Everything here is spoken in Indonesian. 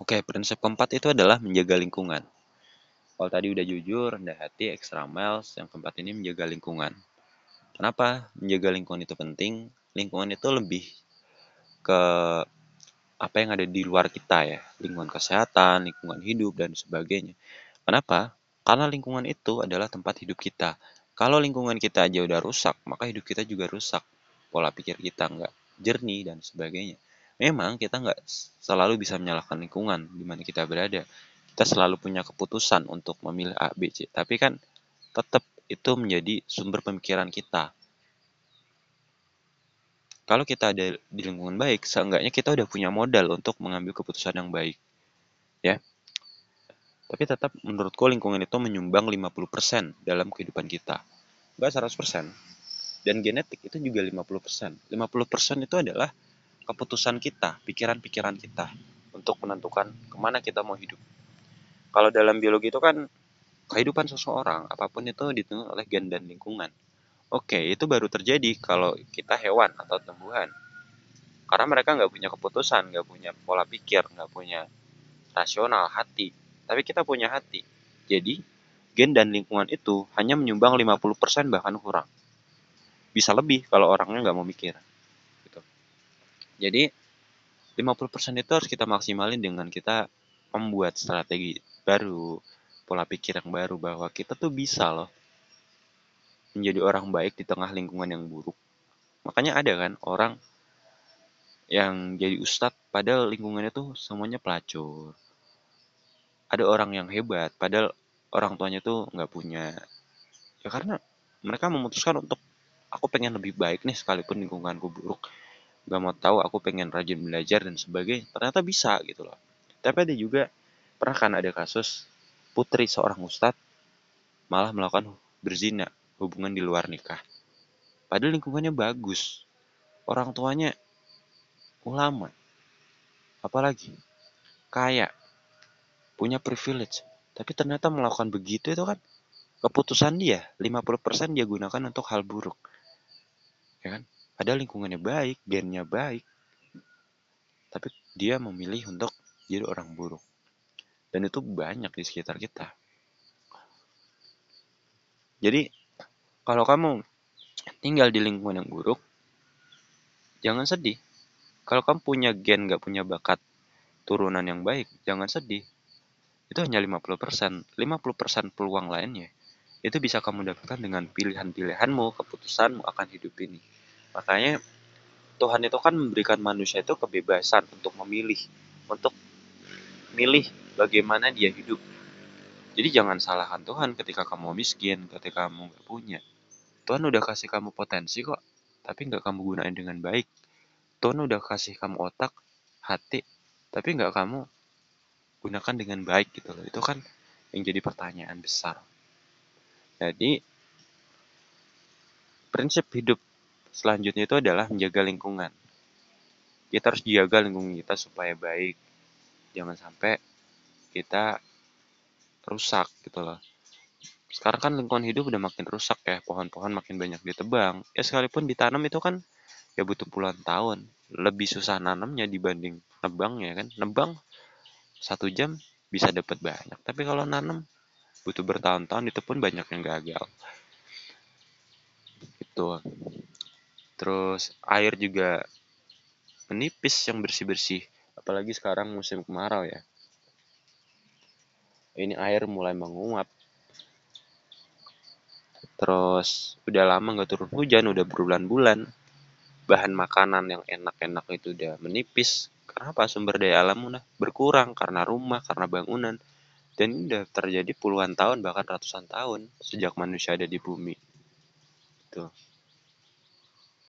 Oke, prinsip keempat itu adalah menjaga lingkungan. Kalau tadi udah jujur, rendah hati, extra miles, yang keempat ini menjaga lingkungan. Kenapa menjaga lingkungan itu penting? Lingkungan itu lebih ke apa yang ada di luar kita ya, lingkungan kesehatan, lingkungan hidup, dan sebagainya. Kenapa? Karena lingkungan itu adalah tempat hidup kita. Kalau lingkungan kita aja udah rusak, maka hidup kita juga rusak. Pola pikir kita nggak jernih dan sebagainya. Memang kita nggak selalu bisa menyalahkan lingkungan di mana kita berada. Kita selalu punya keputusan untuk memilih A, B, C. Tapi kan tetap itu menjadi sumber pemikiran kita. Kalau kita ada di lingkungan baik, seenggaknya kita udah punya modal untuk mengambil keputusan yang baik. Ya. Tapi tetap menurutku lingkungan itu menyumbang 50% dalam kehidupan kita. Enggak 100%. Dan genetik itu juga 50%. 50% itu adalah keputusan kita, pikiran-pikiran kita untuk menentukan ke mana kita mau hidup. Kalau dalam biologi itu kan kehidupan seseorang, apa pun itu ditentukan oleh gen dan lingkungan. Oke, itu baru terjadi kalau kita hewan atau tumbuhan. Karena mereka nggak punya keputusan, nggak punya pola pikir, nggak punya rasional, hati. Tapi kita punya hati. Jadi, gen dan lingkungan itu hanya menyumbang 50% bahkan kurang. Bisa lebih kalau orangnya nggak mau mikir. Jadi, 50% itu harus kita maksimalin dengan kita membuat strategi baru, pola pikir yang baru bahwa kita tuh bisa loh menjadi orang baik di tengah lingkungan yang buruk. Makanya ada kan orang yang jadi ustadz padahal lingkungannya tuh semuanya pelacur. Ada orang yang hebat padahal orang tuanya tuh nggak punya. Ya karena mereka memutuskan untuk aku pengen lebih baik nih sekalipun lingkunganku buruk. Gak mau tahu aku pengen rajin belajar dan sebagainya. Ternyata bisa gitu loh. Tapi ada juga pernah kan ada kasus putri seorang ustadz malah melakukan berzina hubungan di luar nikah. Padahal lingkungannya bagus. Orang tuanya ulama. Apalagi kaya. Punya privilege. Tapi ternyata melakukan begitu itu kan keputusan dia. 50% dia gunakan untuk hal buruk. Ya kan? Padahal lingkungannya baik, gennya baik. Tapi dia memilih untuk jadi orang buruk. Dan itu banyak di sekitar kita. Jadi kalau kamu tinggal di lingkungan yang buruk, jangan sedih. Kalau kamu punya gen gak punya bakat turunan yang baik, jangan sedih. Itu hanya 50%. 50% peluang lainnya itu bisa kamu dapatkan dengan pilihan-pilihanmu, keputusanmu akan hidup ini. Makanya Tuhan itu kan memberikan manusia itu kebebasan untuk memilih, untuk milih bagaimana dia hidup. Jadi jangan salahkan Tuhan ketika kamu miskin, ketika kamu gak punya. Tuhan udah kasih kamu potensi kok, tapi nggak kamu gunain dengan baik. Tuhan udah kasih kamu otak, hati, tapi nggak kamu gunakan dengan baik gitu loh. Itu kan yang jadi pertanyaan besar. Jadi, prinsip hidup selanjutnya itu adalah menjaga lingkungan. Kita harus jaga lingkungan kita supaya baik. Jangan sampai kita rusak gitu loh. Sekarang kan lingkungan hidup udah makin rusak ya. Pohon-pohon makin banyak ditebang. Ya sekalipun ditanam itu kan ya butuh puluhan tahun. Lebih susah nanamnya dibanding nebang ya kan. Nebang satu jam bisa dapat banyak. Tapi kalau nanam butuh bertahun-tahun itu pun banyak yang gagal. Itu terus air juga menipis yang bersih-bersih apalagi sekarang musim kemarau ya. Ini air mulai menguap. Terus udah lama nggak turun hujan udah berbulan-bulan. Bahan makanan yang enak-enak itu udah menipis. Karena apa sumber daya alam udah berkurang karena rumah karena bangunan. Dan ini udah terjadi puluhan tahun bahkan ratusan tahun sejak manusia ada di bumi. Tuh